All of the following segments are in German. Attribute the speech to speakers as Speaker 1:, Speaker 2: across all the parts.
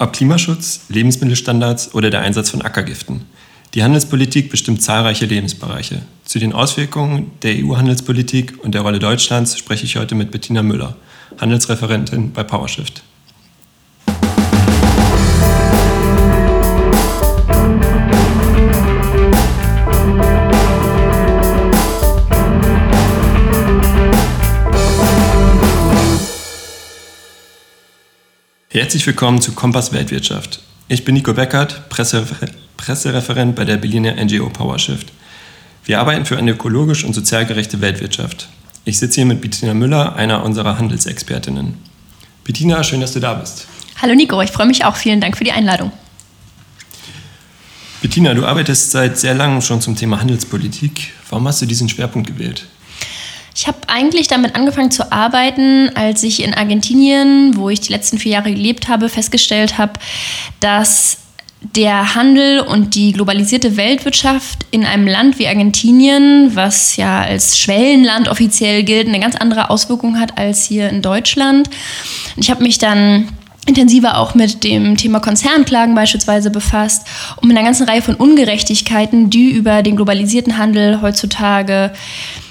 Speaker 1: Ob Klimaschutz, Lebensmittelstandards oder der Einsatz von Ackergiften. Die Handelspolitik bestimmt zahlreiche Lebensbereiche. Zu den Auswirkungen der EU-Handelspolitik und der Rolle Deutschlands spreche ich heute mit Bettina Müller, Handelsreferentin bei PowerShift. Herzlich willkommen zu Kompass Weltwirtschaft. Ich bin Nico Beckert, Presserefer Pressereferent bei der Berliner NGO PowerShift. Wir arbeiten für eine ökologisch und sozial gerechte Weltwirtschaft. Ich sitze hier mit Bettina Müller, einer unserer Handelsexpertinnen. Bettina, schön, dass du da bist.
Speaker 2: Hallo Nico, ich freue mich auch. Vielen Dank für die Einladung.
Speaker 1: Bettina, du arbeitest seit sehr langem schon zum Thema Handelspolitik. Warum hast du diesen Schwerpunkt gewählt?
Speaker 2: Ich habe eigentlich damit angefangen zu arbeiten, als ich in Argentinien, wo ich die letzten vier Jahre gelebt habe, festgestellt habe, dass der Handel und die globalisierte Weltwirtschaft in einem Land wie Argentinien, was ja als Schwellenland offiziell gilt, eine ganz andere Auswirkung hat als hier in Deutschland. Ich habe mich dann intensiver auch mit dem Thema Konzernklagen beispielsweise befasst und mit einer ganzen Reihe von Ungerechtigkeiten, die über den globalisierten Handel heutzutage äh,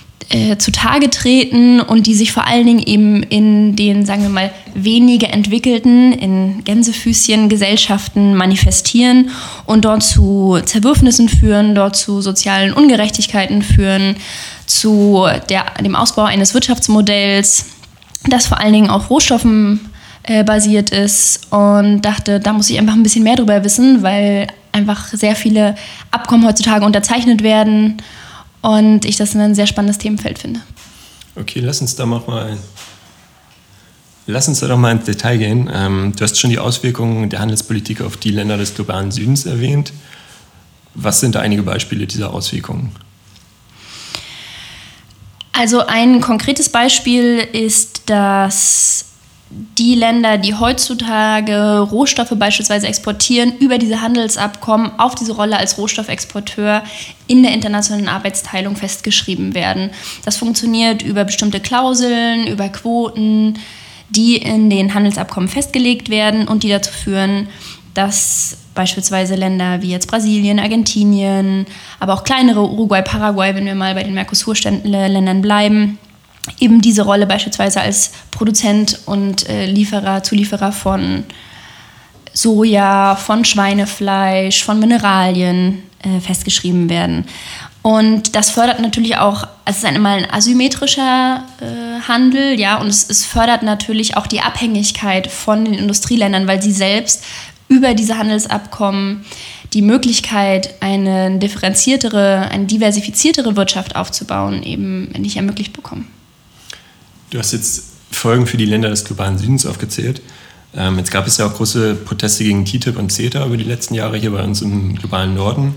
Speaker 2: zutage treten und die sich vor allen Dingen eben in den, sagen wir mal, weniger entwickelten, in Gänsefüßchen Gesellschaften manifestieren und dort zu Zerwürfnissen führen, dort zu sozialen Ungerechtigkeiten führen, zu der, dem Ausbau eines Wirtschaftsmodells, das vor allen Dingen auf Rohstoffen äh, basiert ist und dachte, da muss ich einfach ein bisschen mehr drüber wissen, weil einfach sehr viele Abkommen heutzutage unterzeichnet werden und ich das ein sehr spannendes Themenfeld finde.
Speaker 1: Okay, lass uns da mal Lass uns da doch mal ins Detail gehen. Ähm, du hast schon die Auswirkungen der Handelspolitik auf die Länder des globalen Südens erwähnt. Was sind da einige Beispiele dieser Auswirkungen?
Speaker 2: Also ein konkretes Beispiel ist, dass die Länder, die heutzutage Rohstoffe beispielsweise exportieren, über diese Handelsabkommen auf diese Rolle als Rohstoffexporteur in der internationalen Arbeitsteilung festgeschrieben werden. Das funktioniert über bestimmte Klauseln, über Quoten, die in den Handelsabkommen festgelegt werden und die dazu führen, dass beispielsweise Länder wie jetzt Brasilien, Argentinien, aber auch kleinere Uruguay, Paraguay, wenn wir mal bei den Mercosur-Ländern bleiben, eben diese Rolle beispielsweise als Produzent und äh, Lieferer, Zulieferer von Soja, von Schweinefleisch, von Mineralien äh, festgeschrieben werden. Und das fördert natürlich auch, also es ist einmal ein asymmetrischer äh, Handel, ja, und es, es, fördert natürlich auch die Abhängigkeit von den Industrieländern, weil sie selbst über diese Handelsabkommen die Möglichkeit, eine differenziertere, eine diversifiziertere Wirtschaft aufzubauen, eben nicht ermöglicht bekommen.
Speaker 1: Du hast jetzt Folgen für die Länder des globalen Südens aufgezählt. Ähm, jetzt gab es ja auch große Proteste gegen TTIP und CETA über die letzten Jahre hier bei uns im globalen Norden.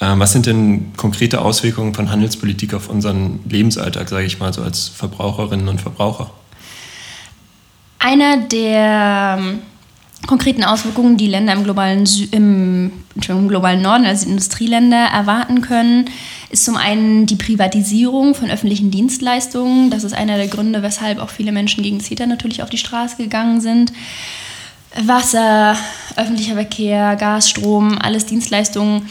Speaker 1: Ähm, was sind denn konkrete Auswirkungen von Handelspolitik auf unseren Lebensalltag, sage ich mal, so als Verbraucherinnen und Verbraucher?
Speaker 2: Einer der ähm, konkreten Auswirkungen, die Länder im globalen, im, im globalen Norden, also Industrieländer, erwarten können, ist zum einen die Privatisierung von öffentlichen Dienstleistungen. Das ist einer der Gründe, weshalb auch viele Menschen gegen CETA natürlich auf die Straße gegangen sind. Wasser, öffentlicher Verkehr, Gas, Strom, alles Dienstleistungen,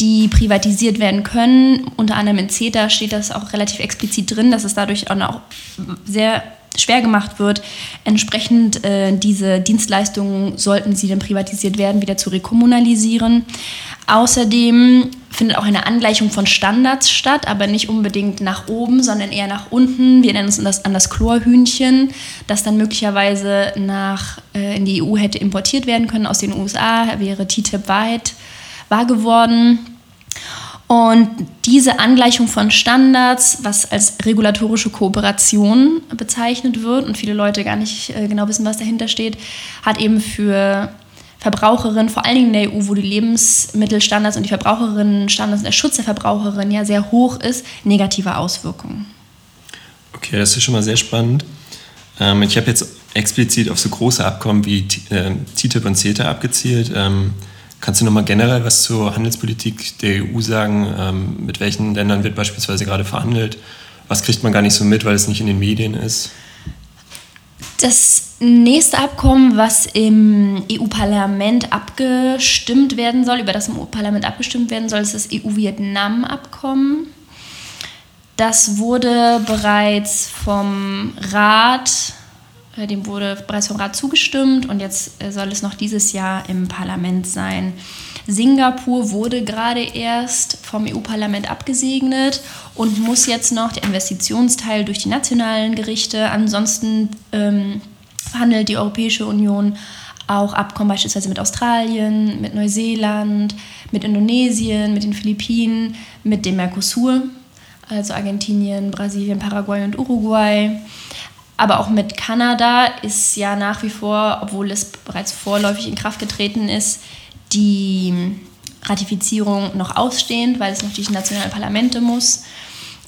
Speaker 2: die privatisiert werden können. Unter anderem in CETA steht das auch relativ explizit drin, dass es dadurch auch sehr schwer gemacht wird, entsprechend äh, diese Dienstleistungen, sollten sie denn privatisiert werden, wieder zu rekommunalisieren. Außerdem findet auch eine Angleichung von Standards statt, aber nicht unbedingt nach oben, sondern eher nach unten. Wir nennen es das, an das Chlorhühnchen, das dann möglicherweise nach, äh, in die EU hätte importiert werden können aus den USA, wäre TTIP weit, wahr geworden. Und diese Angleichung von Standards, was als regulatorische Kooperation bezeichnet wird und viele Leute gar nicht äh, genau wissen, was dahinter steht, hat eben für Verbraucherinnen, vor allen Dingen in der EU, wo die Lebensmittelstandards und die Verbraucherinnenstandards und der Schutz der Verbraucherin ja sehr hoch ist, negative Auswirkungen.
Speaker 1: Okay, das ist schon mal sehr spannend. Ähm, ich habe jetzt explizit auf so große Abkommen wie äh, TTIP und CETA abgezielt. Ähm, Kannst du nochmal generell was zur Handelspolitik der EU sagen? Ähm, mit welchen Ländern wird beispielsweise gerade verhandelt? Was kriegt man gar nicht so mit, weil es nicht in den Medien ist?
Speaker 2: Das nächste Abkommen, was im EU-Parlament abgestimmt werden soll, über das im EU-Parlament abgestimmt werden soll, ist das EU-Vietnam-Abkommen. Das wurde bereits vom Rat, dem wurde bereits vom Rat zugestimmt und jetzt äh, soll es noch dieses Jahr im Parlament sein. Singapur wurde gerade erst vom EU-Parlament abgesegnet und muss jetzt noch der Investitionsteil durch die nationalen Gerichte. Ansonsten ähm, verhandelt die Europäische Union auch Abkommen beispielsweise mit Australien, mit Neuseeland, mit Indonesien, mit den Philippinen, mit dem Mercosur, also Argentinien, Brasilien, Paraguay und Uruguay. Aber auch mit Kanada ist ja nach wie vor, obwohl es bereits vorläufig in Kraft getreten ist, die Ratifizierung noch ausstehend, weil es noch durch die nationalen Parlamente muss.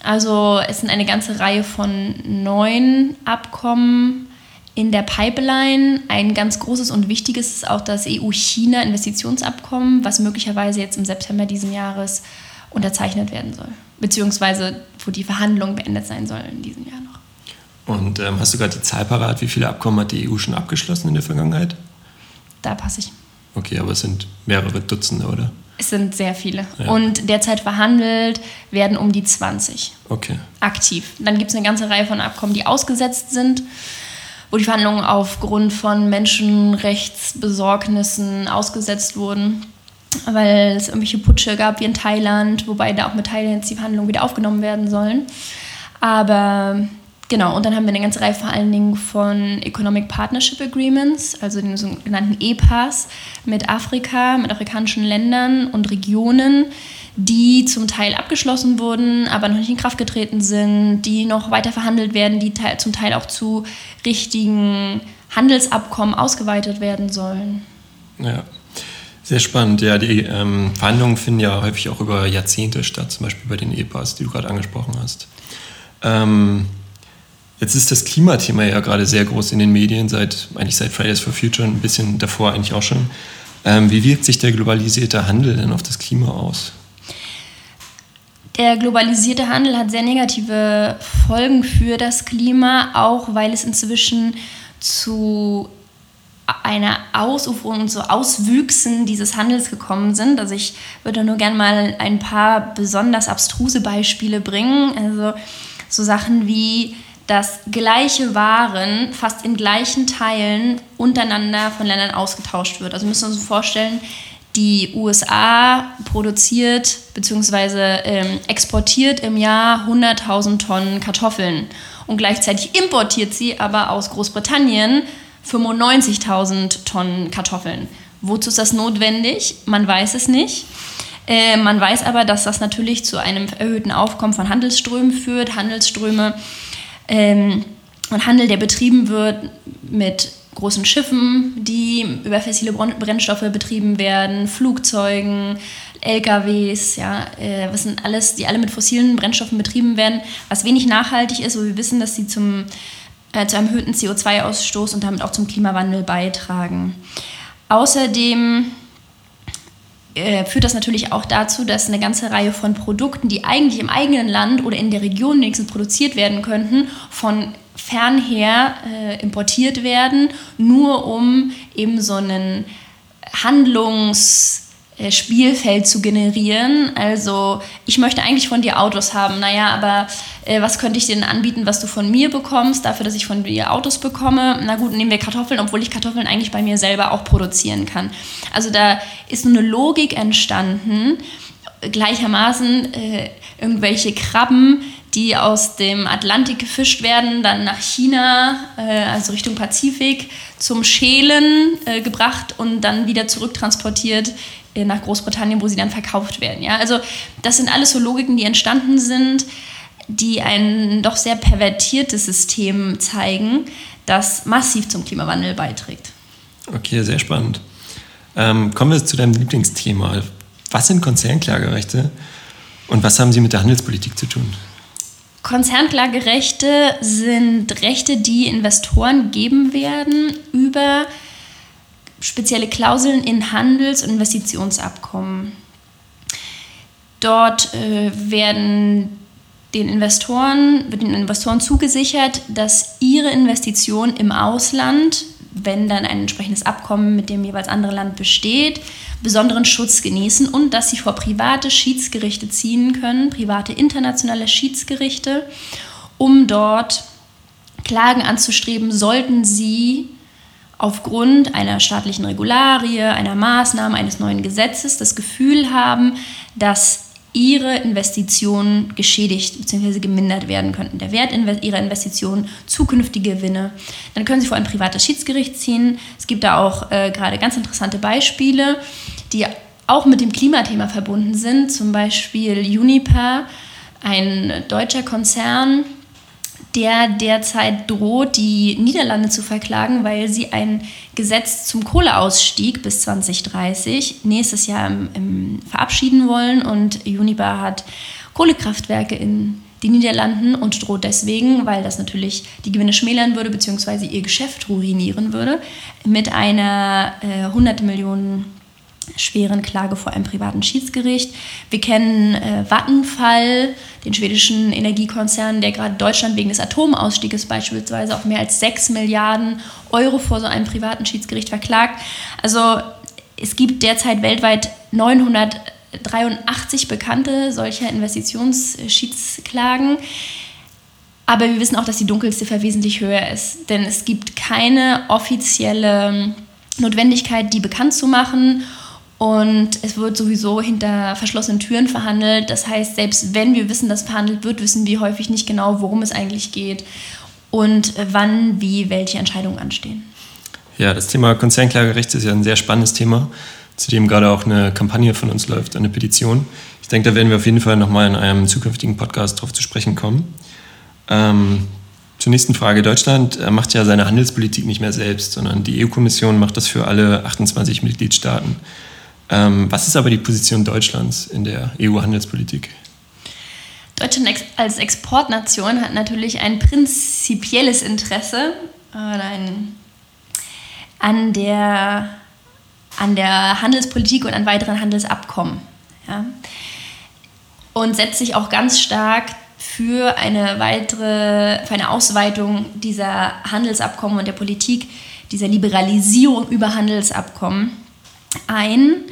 Speaker 2: Also es sind eine ganze Reihe von neuen Abkommen in der Pipeline. Ein ganz großes und wichtiges ist auch das EU-China-Investitionsabkommen, was möglicherweise jetzt im September diesen Jahres unterzeichnet werden soll. Beziehungsweise wo die Verhandlungen beendet sein sollen in diesem Jahr.
Speaker 1: Und ähm, hast du gerade die Zahl parat? Wie viele Abkommen hat die EU schon abgeschlossen in der Vergangenheit?
Speaker 2: Da passe ich.
Speaker 1: Okay, aber es sind mehrere Dutzende, oder?
Speaker 2: Es sind sehr viele. Ja. Und derzeit verhandelt werden um die 20.
Speaker 1: Okay.
Speaker 2: Aktiv. Dann gibt es eine ganze Reihe von Abkommen, die ausgesetzt sind wo die Verhandlungen aufgrund von Menschenrechtsbesorgnissen ausgesetzt wurden, weil es irgendwelche Putsche gab wie in Thailand, wobei da auch mit Thailand jetzt die Verhandlungen wieder aufgenommen werden sollen. Aber genau, und dann haben wir eine ganze Reihe vor allen Dingen von Economic Partnership Agreements, also den sogenannten EPAs mit Afrika, mit afrikanischen Ländern und Regionen, die zum Teil abgeschlossen wurden, aber noch nicht in Kraft getreten sind, die noch weiter verhandelt werden, die zum Teil auch zu richtigen Handelsabkommen ausgeweitet werden sollen.
Speaker 1: Ja, sehr spannend. Ja, die ähm, Verhandlungen finden ja häufig auch über Jahrzehnte statt, zum Beispiel bei den EPAs, die du gerade angesprochen hast. Ähm, jetzt ist das Klimathema ja gerade sehr groß in den Medien, seit, eigentlich seit Fridays for Future, ein bisschen davor eigentlich auch schon. Ähm, wie wirkt sich der globalisierte Handel denn auf das Klima aus?
Speaker 2: Der globalisierte Handel hat sehr negative Folgen für das Klima, auch weil es inzwischen zu einer Ausuferung und zu Auswüchsen dieses Handels gekommen sind. Also ich würde nur gerne mal ein paar besonders abstruse Beispiele bringen. Also so Sachen wie, dass gleiche Waren fast in gleichen Teilen untereinander von Ländern ausgetauscht wird. Also müssen wir uns vorstellen, die USA produziert bzw. Ähm, exportiert im Jahr 100.000 Tonnen Kartoffeln und gleichzeitig importiert sie aber aus Großbritannien 95.000 Tonnen Kartoffeln. Wozu ist das notwendig? Man weiß es nicht. Äh, man weiß aber, dass das natürlich zu einem erhöhten Aufkommen von Handelsströmen führt. Handelsströme ähm, und Handel, der betrieben wird mit großen Schiffen, die über fossile Brennstoffe betrieben werden, Flugzeugen, LKWs, ja, äh, was sind alles, die alle mit fossilen Brennstoffen betrieben werden, was wenig nachhaltig ist, wo wir wissen, dass sie zum, äh, zu einem erhöhten CO2-Ausstoß und damit auch zum Klimawandel beitragen. Außerdem äh, führt das natürlich auch dazu, dass eine ganze Reihe von Produkten, die eigentlich im eigenen Land oder in der Region wenigstens produziert werden könnten, von fernher äh, importiert werden, nur um eben so einen Handlungsspielfeld zu generieren. Also ich möchte eigentlich von dir Autos haben. Naja, aber äh, was könnte ich dir denn anbieten, was du von mir bekommst, dafür, dass ich von dir Autos bekomme? Na gut, nehmen wir Kartoffeln, obwohl ich Kartoffeln eigentlich bei mir selber auch produzieren kann. Also da ist eine Logik entstanden, gleichermaßen äh, irgendwelche Krabben, die aus dem Atlantik gefischt werden, dann nach China, äh, also Richtung Pazifik, zum Schälen äh, gebracht und dann wieder zurücktransportiert äh, nach Großbritannien, wo sie dann verkauft werden. Ja? Also das sind alles so Logiken, die entstanden sind, die ein doch sehr pervertiertes System zeigen, das massiv zum Klimawandel beiträgt.
Speaker 1: Okay, sehr spannend. Ähm, kommen wir zu deinem Lieblingsthema. Was sind Konzernklagerechte und was haben sie mit der Handelspolitik zu tun?
Speaker 2: Konzernklagerechte sind Rechte, die Investoren geben werden über spezielle Klauseln in Handels- und Investitionsabkommen. Dort äh, werden den Investoren, wird den Investoren zugesichert, dass ihre Investition im Ausland, wenn dann ein entsprechendes Abkommen mit dem jeweils anderen Land besteht, besonderen Schutz genießen und dass sie vor private Schiedsgerichte ziehen können, private internationale Schiedsgerichte, um dort Klagen anzustreben, sollten sie aufgrund einer staatlichen Regularie, einer Maßnahme, eines neuen Gesetzes das Gefühl haben, dass ihre Investitionen geschädigt bzw. gemindert werden könnten. Der Wert ihrer Investitionen, zukünftige Gewinne. Dann können Sie vor ein privates Schiedsgericht ziehen. Es gibt da auch äh, gerade ganz interessante Beispiele, die auch mit dem Klimathema verbunden sind. Zum Beispiel Uniper, ein deutscher Konzern, der derzeit droht, die Niederlande zu verklagen, weil sie ein Gesetz zum Kohleausstieg bis 2030 nächstes Jahr im, im verabschieden wollen. Und Uniper hat Kohlekraftwerke in den Niederlanden und droht deswegen, weil das natürlich die Gewinne schmälern würde, beziehungsweise ihr Geschäft ruinieren würde, mit einer äh, 100 Millionen schweren Klage vor einem privaten Schiedsgericht. Wir kennen äh, Vattenfall, den schwedischen Energiekonzern, der gerade Deutschland wegen des Atomausstieges beispielsweise auf mehr als 6 Milliarden Euro vor so einem privaten Schiedsgericht verklagt. Also es gibt derzeit weltweit 983 bekannte solcher Investitionsschiedsklagen. Aber wir wissen auch, dass die Dunkelziffer wesentlich höher ist. Denn es gibt keine offizielle Notwendigkeit, die bekannt zu machen. Und es wird sowieso hinter verschlossenen Türen verhandelt. Das heißt, selbst wenn wir wissen, dass verhandelt wird, wissen wir häufig nicht genau, worum es eigentlich geht und wann, wie, welche Entscheidungen anstehen.
Speaker 1: Ja, das Thema Konzernklagerecht ist ja ein sehr spannendes Thema, zu dem gerade auch eine Kampagne von uns läuft, eine Petition. Ich denke, da werden wir auf jeden Fall nochmal in einem zukünftigen Podcast drauf zu sprechen kommen. Ähm, zur nächsten Frage. Deutschland äh, macht ja seine Handelspolitik nicht mehr selbst, sondern die EU-Kommission macht das für alle 28 Mitgliedstaaten. Ähm, was ist aber die Position Deutschlands in der EU-Handelspolitik?
Speaker 2: Deutschland als Exportnation hat natürlich ein prinzipielles Interesse ein, an, der, an der Handelspolitik und an weiteren Handelsabkommen. Ja? Und setzt sich auch ganz stark für eine weitere, für eine Ausweitung dieser Handelsabkommen und der Politik, dieser Liberalisierung über Handelsabkommen ein.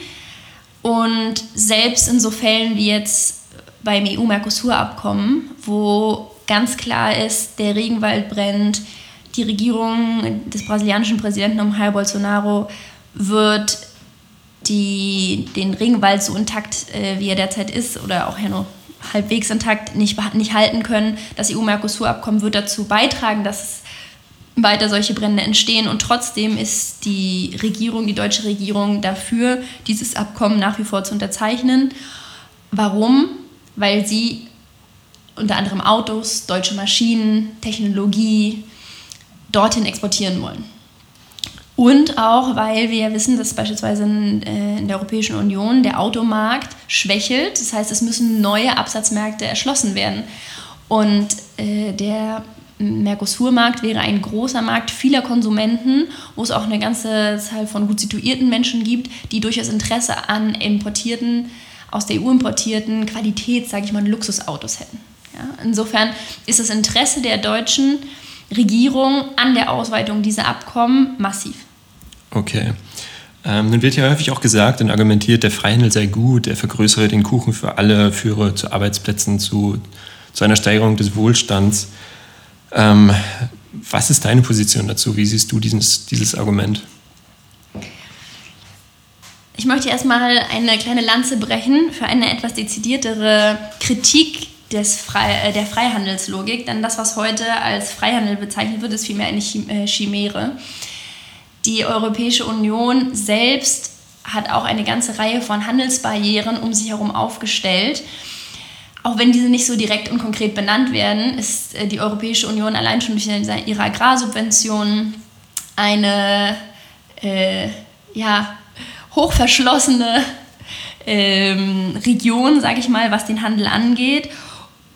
Speaker 2: Und selbst in so Fällen wie jetzt beim EU-Mercosur-Abkommen, wo ganz klar ist, der Regenwald brennt, die Regierung des brasilianischen Präsidenten um Jair Bolsonaro wird die, den Regenwald so intakt, äh, wie er derzeit ist, oder auch ja nur halbwegs intakt, nicht, nicht halten können. Das EU-Mercosur-Abkommen wird dazu beitragen, dass es weiter solche Brände entstehen. Und trotzdem ist die Regierung, die deutsche Regierung dafür, dieses Abkommen nach wie vor zu unterzeichnen. Warum? Weil sie unter anderem Autos, deutsche Maschinen, Technologie dorthin exportieren wollen. Und auch, weil wir ja wissen, dass beispielsweise in, äh, in, der Europäischen Union der Automarkt schwächelt. Das heißt, es müssen neue Absatzmärkte erschlossen werden. Und äh, der Mercosur-Markt wäre ein großer Markt vieler Konsumenten, wo es auch eine ganze Zahl von gut situierten Menschen gibt, die durchaus Interesse an importierten, aus der EU importierten Qualität, sage ich mal, Luxusautos hätten. Ja, insofern ist das Interesse der deutschen Regierung an der Ausweitung dieser Abkommen massiv.
Speaker 1: Okay. Ähm, nun wird ja häufig auch gesagt und argumentiert, der Freihandel sei gut, er vergrößere den Kuchen für alle, führe zu Arbeitsplätzen, zu, zu einer Steigerung des Wohlstands. Ähm, was ist deine Position dazu? Wie siehst du dieses, dieses Argument?
Speaker 2: Ich möchte erstmal eine kleine Lanze brechen für eine etwas dezidiertere Kritik des Frei, äh, der Freihandelslogik, denn das, was heute als Freihandel bezeichnet wird, ist vielmehr eine äh, Chimäre. Die Europäische Union selbst hat auch eine ganze Reihe von Handelsbarrieren um sich herum aufgestellt auch wenn diese nicht so direkt und konkret benannt werden, ist äh, die Europäische Union allein schon durch ihre Agrarsubventionen eine äh, ja, hochverschlossene ähm, Region, sage ich mal, was den Handel angeht.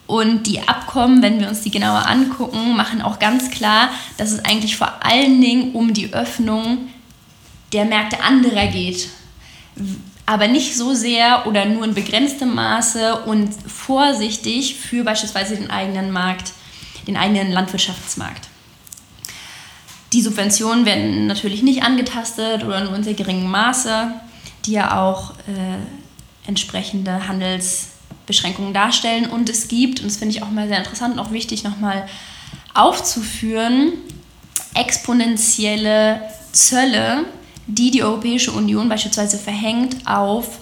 Speaker 2: Und die Abkommen, wenn wir uns die genauer angucken, machen auch ganz klar, dass es eigentlich vor allen Dingen um die Öffnung der Märkte anderer geht aber nicht so sehr oder nur in begrenztem Maße und vorsichtig für beispielsweise den eigenen Markt, den eigenen Landwirtschaftsmarkt. Die Subventionen werden natürlich nicht angetastet oder nur in sehr geringem Maße, die ja auch äh, entsprechende Handelsbeschränkungen darstellen. Und es gibt, und das finde ich auch mal sehr interessant und auch wichtig nochmal aufzuführen, exponentielle Zölle, die die Europäische Union beispielsweise verhängt auf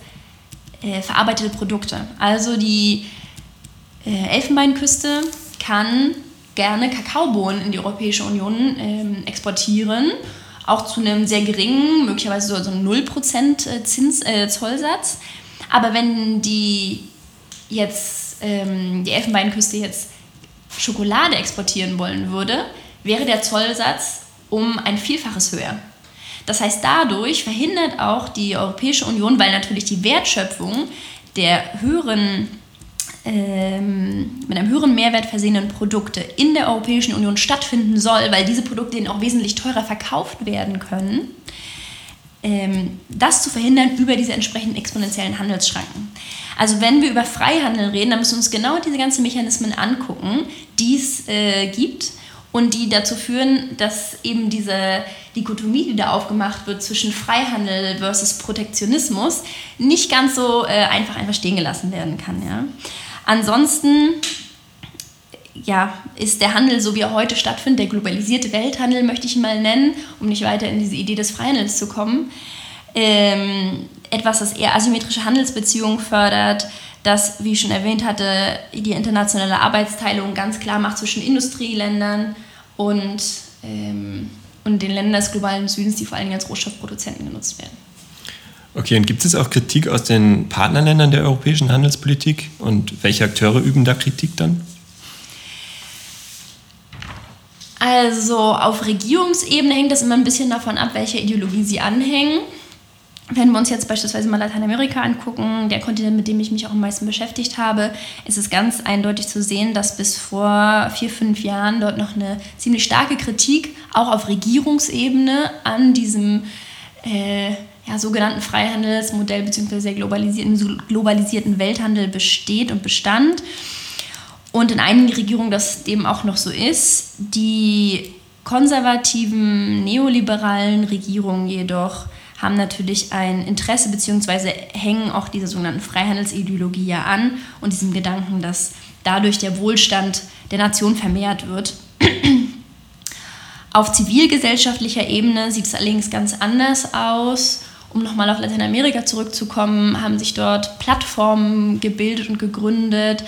Speaker 2: äh, verarbeitete Produkte. Also die äh, Elfenbeinküste kann gerne Kakaobohnen in die Europäische Union ähm, exportieren, auch zu einem sehr geringen, möglicherweise so, so 0% äh, Zins, äh, Zollsatz. Aber wenn die jetzt ähm, die Elfenbeinküste jetzt Schokolade exportieren wollen würde, wäre der Zollsatz um ein Vielfaches höher. Das heißt, dadurch verhindert auch die Europäische Union, weil natürlich die Wertschöpfung der höheren ähm, mit einem höheren Mehrwert versehenen Produkte in der Europäischen Union stattfinden soll, weil diese Produkte ihnen auch wesentlich teurer verkauft werden können, ähm, das zu verhindern über diese entsprechenden exponentiellen Handelsschranken. Also wenn wir über Freihandel reden, dann müssen wir uns genau diese ganzen Mechanismen angucken, die es äh, gibt und die dazu führen, dass eben diese Dichotomie, die da aufgemacht wird zwischen Freihandel versus Protektionismus, nicht ganz so äh, einfach einfach stehen gelassen werden kann. Ja? Ansonsten ja, ist der Handel, so wie er heute stattfindet, der globalisierte Welthandel, möchte ich mal nennen, um nicht weiter in diese Idee des Freihandels zu kommen, ähm, etwas, das eher asymmetrische Handelsbeziehungen fördert, das, wie ich schon erwähnt hatte, die internationale Arbeitsteilung ganz klar macht zwischen Industrieländern und, ähm, und den Ländern des globalen Südens, die vor allem als Rohstoffproduzenten genutzt werden.
Speaker 1: Okay, und gibt es auch Kritik aus den Partnerländern der europäischen Handelspolitik? Und welche Akteure üben da Kritik dann?
Speaker 2: Also auf Regierungsebene hängt das immer ein bisschen davon ab, welcher Ideologie sie anhängen. Wenn wir uns jetzt beispielsweise mal Lateinamerika angucken, der Kontinent, mit dem ich mich auch am meisten beschäftigt habe, ist es ganz eindeutig zu sehen, dass bis vor vier, fünf Jahren dort noch eine ziemlich starke Kritik auch auf Regierungsebene an diesem äh, ja, sogenannten Freihandelsmodell bzw. globalisierten, globalisierten Welthandel besteht und bestand. Und in einigen Regierungen das dem auch noch so ist. Die konservativen, neoliberalen Regierungen jedoch haben natürlich ein Interesse bzw. hängen auch dieser sogenannten Freihandelsideologie ja an und diesem Gedanken, dass dadurch der Wohlstand der Nation vermehrt wird. Auf zivilgesellschaftlicher Ebene sieht es allerdings ganz anders aus. Um nochmal auf Lateinamerika zurückzukommen, haben sich dort Plattformen gebildet und gegründet,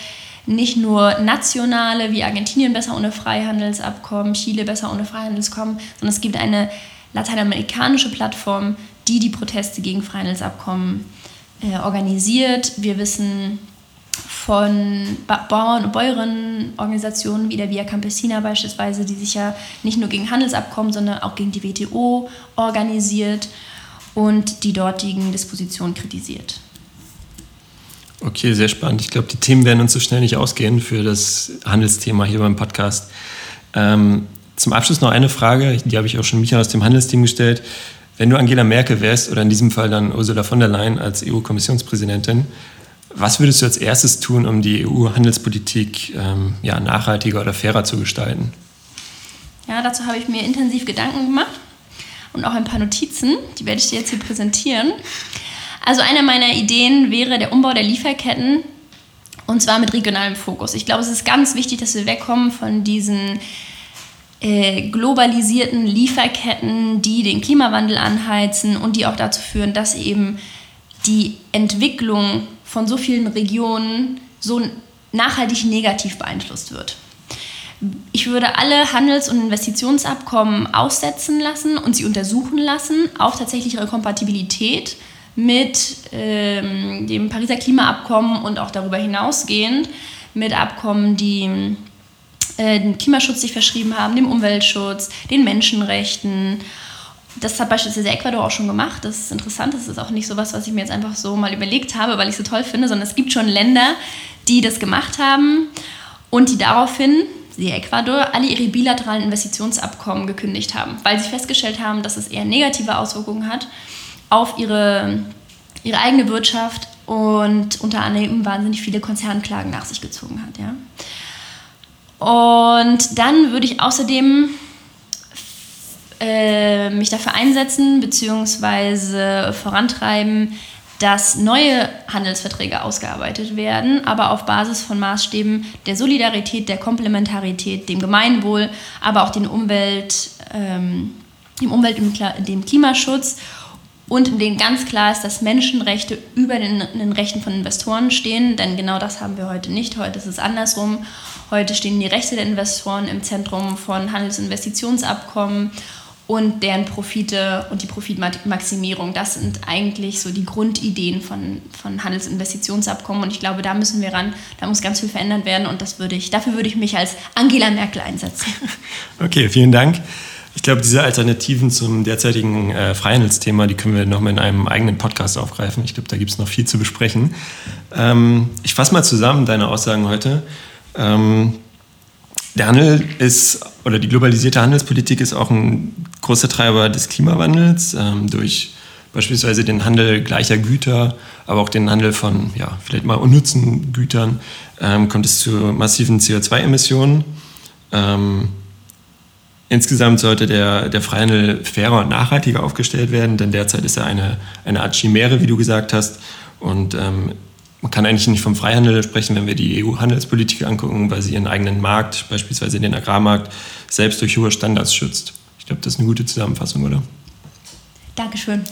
Speaker 2: nicht nur nationale, wie Argentinien besser ohne Freihandelsabkommen, Chile besser ohne Freihandelsabkommen, sondern es gibt eine lateinamerikanische Plattform, die die Proteste gegen Freihandelsabkommen äh, organisiert. Wir wissen von ba Bauern- und Bäuerinnenorganisationen wie der Via Campesina beispielsweise, die sich ja nicht nur gegen Handelsabkommen, sondern auch gegen die WTO organisiert und die dortigen Dispositionen kritisiert.
Speaker 1: Okay, sehr spannend. Ich glaube, die Themen werden uns so schnell nicht ausgehen für das Handelsthema hier beim Podcast. Ähm, zum Abschluss noch eine Frage, die habe ich auch schon Michael aus dem Handelsteam gestellt. Wenn du Angela Merkel wärst oder in diesem Fall dann Ursula von der Leyen als EU-Kommissionspräsidentin, was würdest du als erstes tun, um die EU-Handelspolitik ähm, ja, nachhaltiger oder fairer zu gestalten?
Speaker 2: Ja, dazu habe ich mir intensiv Gedanken gemacht und auch ein paar Notizen. Die werde ich dir jetzt hier präsentieren. Also eine meiner Ideen wäre der Umbau der Lieferketten und zwar mit regionalem Fokus. Ich glaube, es ist ganz wichtig, dass wir wegkommen von diesen äh, globalisierten Lieferketten, die den Klimawandel anheizen und die auch dazu führen, dass eben die Entwicklung von so vielen Regionen so nachhaltig negativ beeinflusst wird. Ich würde alle Handels- und Investitionsabkommen aussetzen lassen und sie untersuchen lassen auf tatsächlich ihre Kompatibilität mit ähm, dem Pariser Klimaabkommen und auch darüber hinausgehend mit Abkommen, die äh, den Klimaschutz sich verschrieben haben, dem Umweltschutz, den Menschenrechten. Das hat beispielsweise Ecuador auch schon gemacht. Das ist interessant. Das ist auch nicht so was, was ich mir jetzt einfach so mal überlegt habe, weil ich es so toll finde, sondern es gibt schon Länder, die das gemacht haben und die daraufhin die Ecuador, alle ihre bilateralen Investitionsabkommen gekündigt haben, weil sie festgestellt haben, dass es eher negative Auswirkungen hat auf ihre ihre eigene Wirtschaft und unter anderem wahnsinnig viele Konzernklagen nach sich gezogen hat. Ja. Und dann würde ich außerdem äh, mich dafür einsetzen bzw. vorantreiben, dass neue Handelsverträge ausgearbeitet werden, aber auf Basis von Maßstäben der Solidarität, der Komplementarität, dem Gemeinwohl, aber auch den Umwelt, ähm, dem Umwelt- und dem Klimaschutz und in denen ganz klar ist, dass Menschenrechte über den, den, Rechten von Investoren stehen, denn genau das haben wir heute nicht. Heute ist es andersrum. Heute stehen die Rechte der Investoren im Zentrum von Handelsinvestitionsabkommen und deren Profite und die Profitmaximierung. Das sind eigentlich so die Grundideen von, von Handelsinvestitionsabkommen. Und ich glaube, da müssen wir ran, da muss ganz viel verändert werden und das würde ich, dafür würde ich mich als Angela Merkel einsetzen.
Speaker 1: Okay, vielen Dank. Ich glaube, diese Alternativen zum derzeitigen äh, Freihandelsthema, die können wir nochmal in einem eigenen Podcast aufgreifen. Ich glaube, da gibt es noch viel zu besprechen. Ähm, ich fasse mal zusammen deine Aussagen heute. Ähm, der Handel ist, oder die globalisierte Handelspolitik ist auch ein großer Treiber des Klimawandels ähm, durch beispielsweise den Handel gleicher Güter, aber auch den Handel von ja, vielleicht mal unnützen Gütern, ähm, kommt es zu massiven CO2-Emissionen. Ähm, insgesamt sollte der, der Freihandel fairer und nachhaltiger aufgestellt werden, denn derzeit ist er eine, eine Art Chimäre, wie du gesagt hast. Und ähm, man kann eigentlich nicht vom Freihandel sprechen, wenn wir die EU-Handelspolitik angucken, weil sie ihren eigenen Markt, beispielsweise den Agrarmarkt, selbst durch hohe Standards schützt. Ich glaube, das ist eine gute Zusammenfassung, oder?
Speaker 2: Dankeschön.